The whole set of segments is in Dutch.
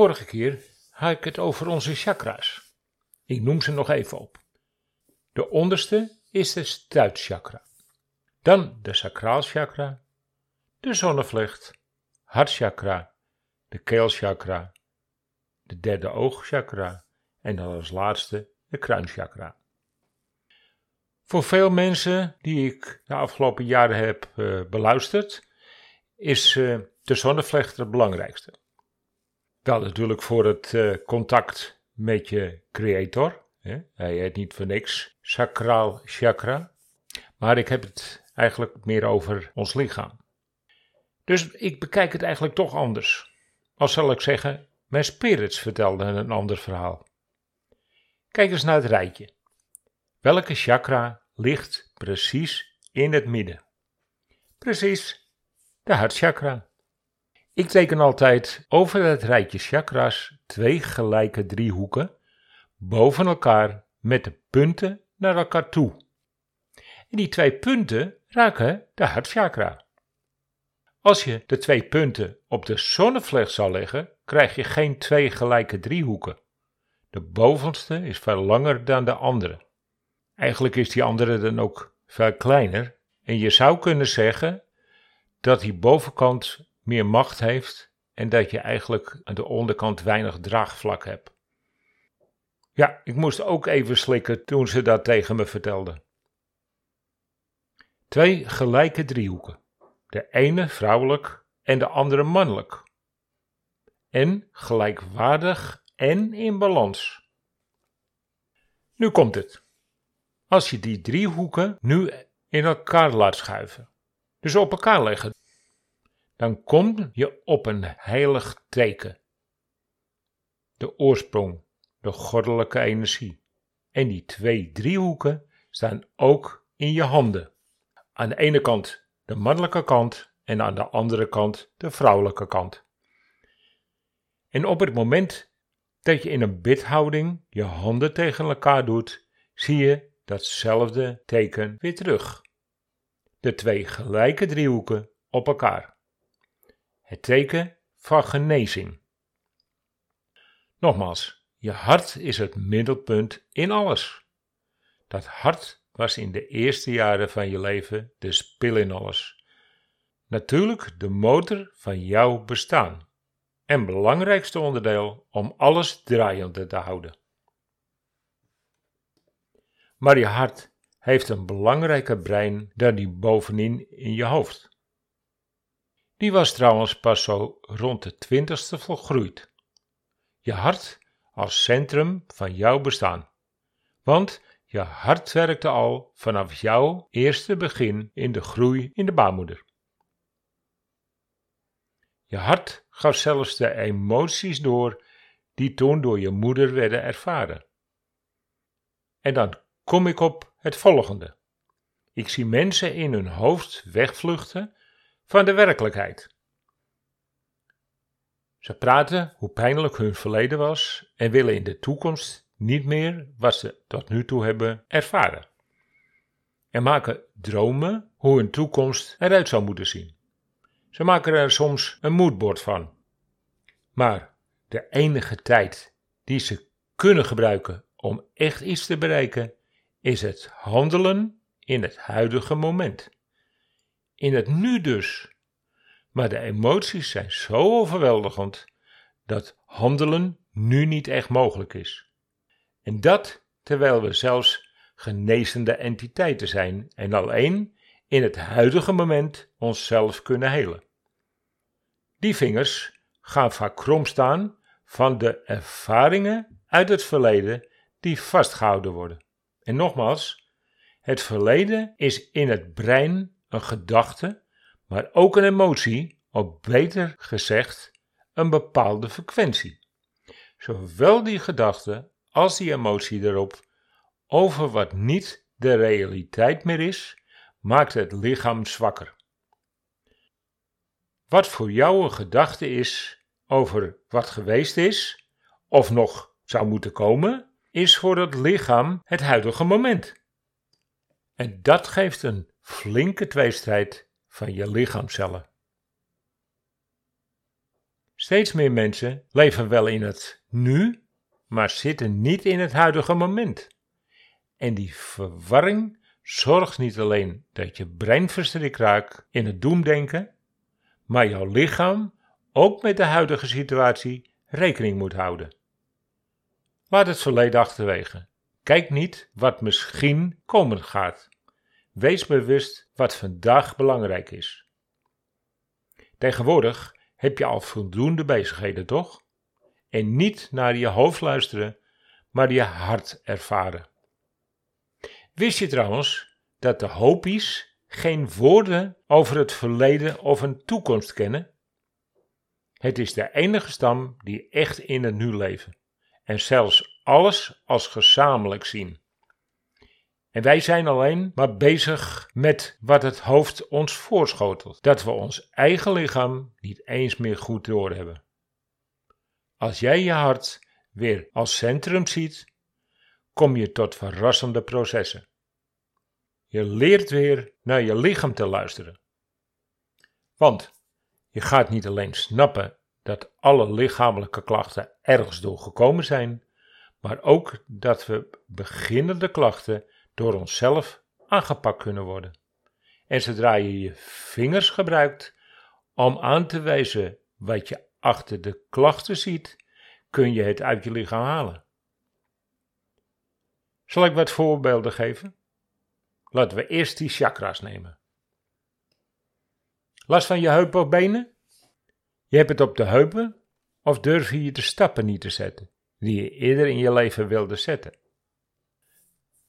Vorige keer had ik het over onze chakra's. Ik noem ze nog even op. De onderste is de stuitchakra. Dan de sacraalchakra, de zonnevlecht, hartchakra, de keelchakra, de derde oogchakra en dan als laatste de kruinchakra. Voor veel mensen die ik de afgelopen jaren heb uh, beluisterd, is uh, de zonnevlecht het belangrijkste. Wel natuurlijk voor het uh, contact met je creator. Hè? Hij heet niet voor niks sacraal chakra. Maar ik heb het eigenlijk meer over ons lichaam. Dus ik bekijk het eigenlijk toch anders. Als zal ik zeggen, mijn spirits vertelden een ander verhaal. Kijk eens naar het rijtje. Welke chakra ligt precies in het midden? Precies, de hartchakra. Ik teken altijd over het rijtje chakras twee gelijke driehoeken boven elkaar met de punten naar elkaar toe. En die twee punten raken de hartchakra. Als je de twee punten op de zonnevlecht zal leggen, krijg je geen twee gelijke driehoeken. De bovenste is veel langer dan de andere. Eigenlijk is die andere dan ook veel kleiner en je zou kunnen zeggen dat die bovenkant meer macht heeft en dat je eigenlijk aan de onderkant weinig draagvlak hebt. Ja, ik moest ook even slikken toen ze dat tegen me vertelde. Twee gelijke driehoeken. De ene vrouwelijk en de andere mannelijk. En gelijkwaardig en in balans. Nu komt het. Als je die driehoeken nu in elkaar laat schuiven, dus op elkaar leggen, dan kom je op een heilig teken. De oorsprong, de goddelijke energie. En die twee driehoeken staan ook in je handen. Aan de ene kant de mannelijke kant en aan de andere kant de vrouwelijke kant. En op het moment dat je in een bidhouding je handen tegen elkaar doet, zie je datzelfde teken weer terug. De twee gelijke driehoeken op elkaar. Het teken van genezing. Nogmaals, je hart is het middelpunt in alles. Dat hart was in de eerste jaren van je leven de spil in alles. Natuurlijk de motor van jouw bestaan en belangrijkste onderdeel om alles draaiende te houden. Maar je hart heeft een belangrijker brein dan die bovenin in je hoofd. Die was trouwens pas zo rond de twintigste volgroeid. Je hart als centrum van jouw bestaan. Want je hart werkte al vanaf jouw eerste begin in de groei in de baarmoeder. Je hart gaf zelfs de emoties door die toen door je moeder werden ervaren. En dan kom ik op het volgende. Ik zie mensen in hun hoofd wegvluchten van de werkelijkheid. Ze praten hoe pijnlijk hun verleden was en willen in de toekomst niet meer wat ze tot nu toe hebben ervaren. En maken dromen hoe hun toekomst eruit zou moeten zien. Ze maken er soms een moodboard van. Maar de enige tijd die ze kunnen gebruiken om echt iets te bereiken, is het handelen in het huidige moment. In het nu dus. Maar de emoties zijn zo overweldigend dat handelen nu niet echt mogelijk is. En dat terwijl we zelfs genezende entiteiten zijn en alleen in het huidige moment onszelf kunnen helen. Die vingers gaan vaak krom staan van de ervaringen uit het verleden die vastgehouden worden. En nogmaals, het verleden is in het brein een gedachte, maar ook een emotie, of beter gezegd, een bepaalde frequentie. Zowel die gedachte als die emotie erop over wat niet de realiteit meer is, maakt het lichaam zwakker. Wat voor jou een gedachte is over wat geweest is, of nog zou moeten komen, is voor het lichaam het huidige moment. En dat geeft een flinke tweestrijd van je lichaamcellen. Steeds meer mensen leven wel in het nu, maar zitten niet in het huidige moment. En die verwarring zorgt niet alleen dat je brein verstrikt raakt in het doemdenken, maar jouw lichaam ook met de huidige situatie rekening moet houden. Laat het verleden achterwege. Kijk niet wat misschien komen gaat. Wees bewust wat vandaag belangrijk is. Tegenwoordig heb je al voldoende bezigheden, toch? En niet naar je hoofd luisteren, maar je hart ervaren. Wist je trouwens dat de hopies geen woorden over het verleden of een toekomst kennen? Het is de enige stam die echt in het nu leven en zelfs alles als gezamenlijk zien. En wij zijn alleen maar bezig met wat het hoofd ons voorschotelt, dat we ons eigen lichaam niet eens meer goed doorhebben. Als jij je hart weer als centrum ziet, kom je tot verrassende processen. Je leert weer naar je lichaam te luisteren. Want je gaat niet alleen snappen dat alle lichamelijke klachten ergens door gekomen zijn, maar ook dat we beginnende klachten door onszelf aangepakt kunnen worden. En zodra je je vingers gebruikt om aan te wijzen wat je achter de klachten ziet, kun je het uit je lichaam halen. Zal ik wat voorbeelden geven? Laten we eerst die chakra's nemen. Last van je heupen of benen? Je hebt het op de heupen of durf je je de stappen niet te zetten die je eerder in je leven wilde zetten?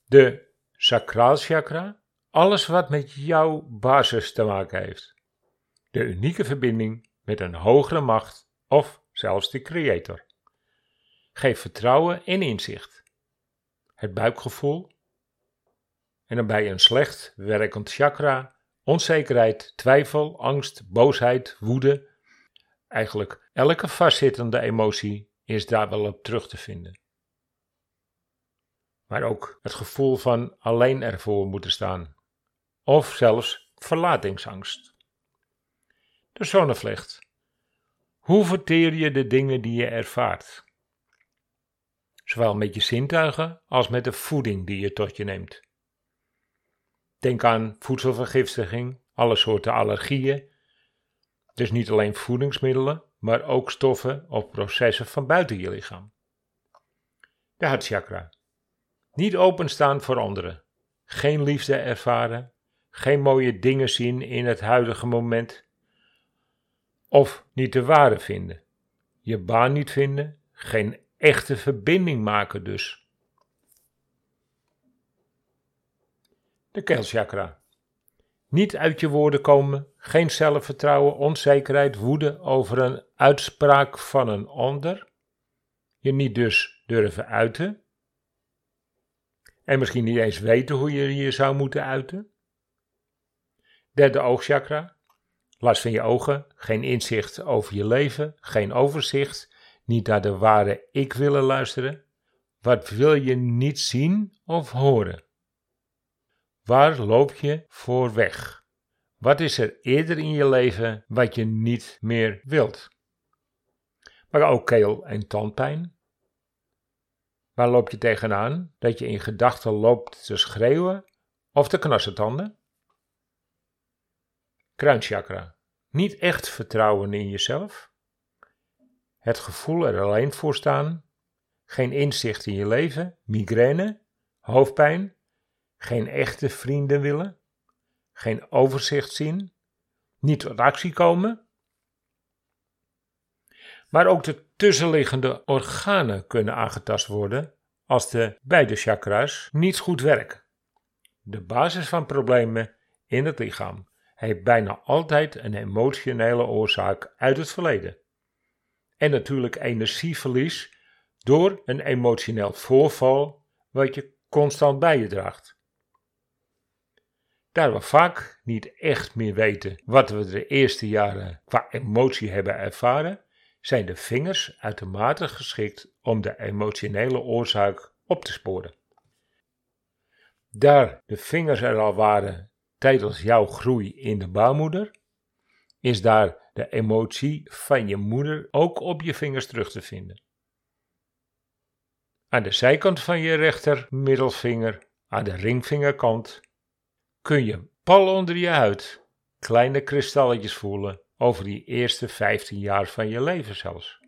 De Sacraal chakra, alles wat met jouw basis te maken heeft. De unieke verbinding met een hogere macht of zelfs de creator. Geef vertrouwen en inzicht. Het buikgevoel. En dan bij een slecht werkend chakra, onzekerheid, twijfel, angst, boosheid, woede. Eigenlijk elke vastzittende emotie is daar wel op terug te vinden maar ook het gevoel van alleen ervoor moeten staan, of zelfs verlatingsangst. De zonnevlecht. Hoe verteer je de dingen die je ervaart? Zowel met je zintuigen als met de voeding die je tot je neemt. Denk aan voedselvergiftiging, alle soorten allergieën. Dus niet alleen voedingsmiddelen, maar ook stoffen of processen van buiten je lichaam. De hartchakra. Niet openstaan voor anderen. Geen liefde ervaren. Geen mooie dingen zien in het huidige moment. Of niet de ware vinden. Je baan niet vinden. Geen echte verbinding maken dus. De keelchakra. Niet uit je woorden komen, geen zelfvertrouwen, onzekerheid, woede over een uitspraak van een ander. Je niet dus durven uiten, en misschien niet eens weten hoe je je zou moeten uiten. Derde oogchakra. Last van je ogen, geen inzicht over je leven, geen overzicht, niet naar de ware ik willen luisteren. Wat wil je niet zien of horen? Waar loop je voor weg? Wat is er eerder in je leven wat je niet meer wilt? Maar ook keel- en tandpijn, Waar loop je tegenaan dat je in gedachten loopt te schreeuwen of te knarsetanden? Kruinchakra. Niet echt vertrouwen in jezelf. Het gevoel er alleen voor staan. Geen inzicht in je leven. Migraine. Hoofdpijn. Geen echte vrienden willen. Geen overzicht zien. Niet tot actie komen. Maar ook de tussenliggende organen kunnen aangetast worden als de beide chakra's niet goed werken. De basis van problemen in het lichaam heeft bijna altijd een emotionele oorzaak uit het verleden. En natuurlijk energieverlies door een emotioneel voorval wat je constant bij je draagt. Daar we vaak niet echt meer weten wat we de eerste jaren qua emotie hebben ervaren, zijn de vingers uitermate geschikt om de emotionele oorzaak op te sporen. Daar de vingers er al waren tijdens jouw groei in de baarmoeder, is daar de emotie van je moeder ook op je vingers terug te vinden. Aan de zijkant van je rechter middelvinger, aan de ringvingerkant, kun je pal onder je huid kleine kristalletjes voelen over die eerste 15 jaar van je leven zelfs.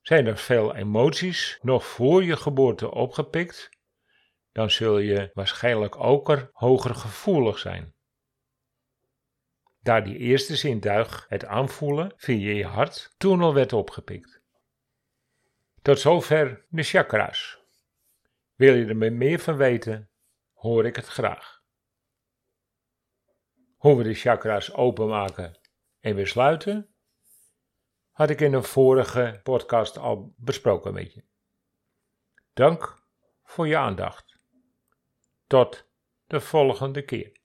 Zijn er veel emoties nog voor je geboorte opgepikt, dan zul je waarschijnlijk ook er hoger gevoelig zijn. Daar die eerste zintuig, het aanvoelen via je hart, toen al werd opgepikt. Tot zover de chakra's. Wil je er meer van weten, hoor ik het graag. Hoe we de chakra's openmaken en weer sluiten, had ik in een vorige podcast al besproken met je. Dank voor je aandacht. Tot de volgende keer.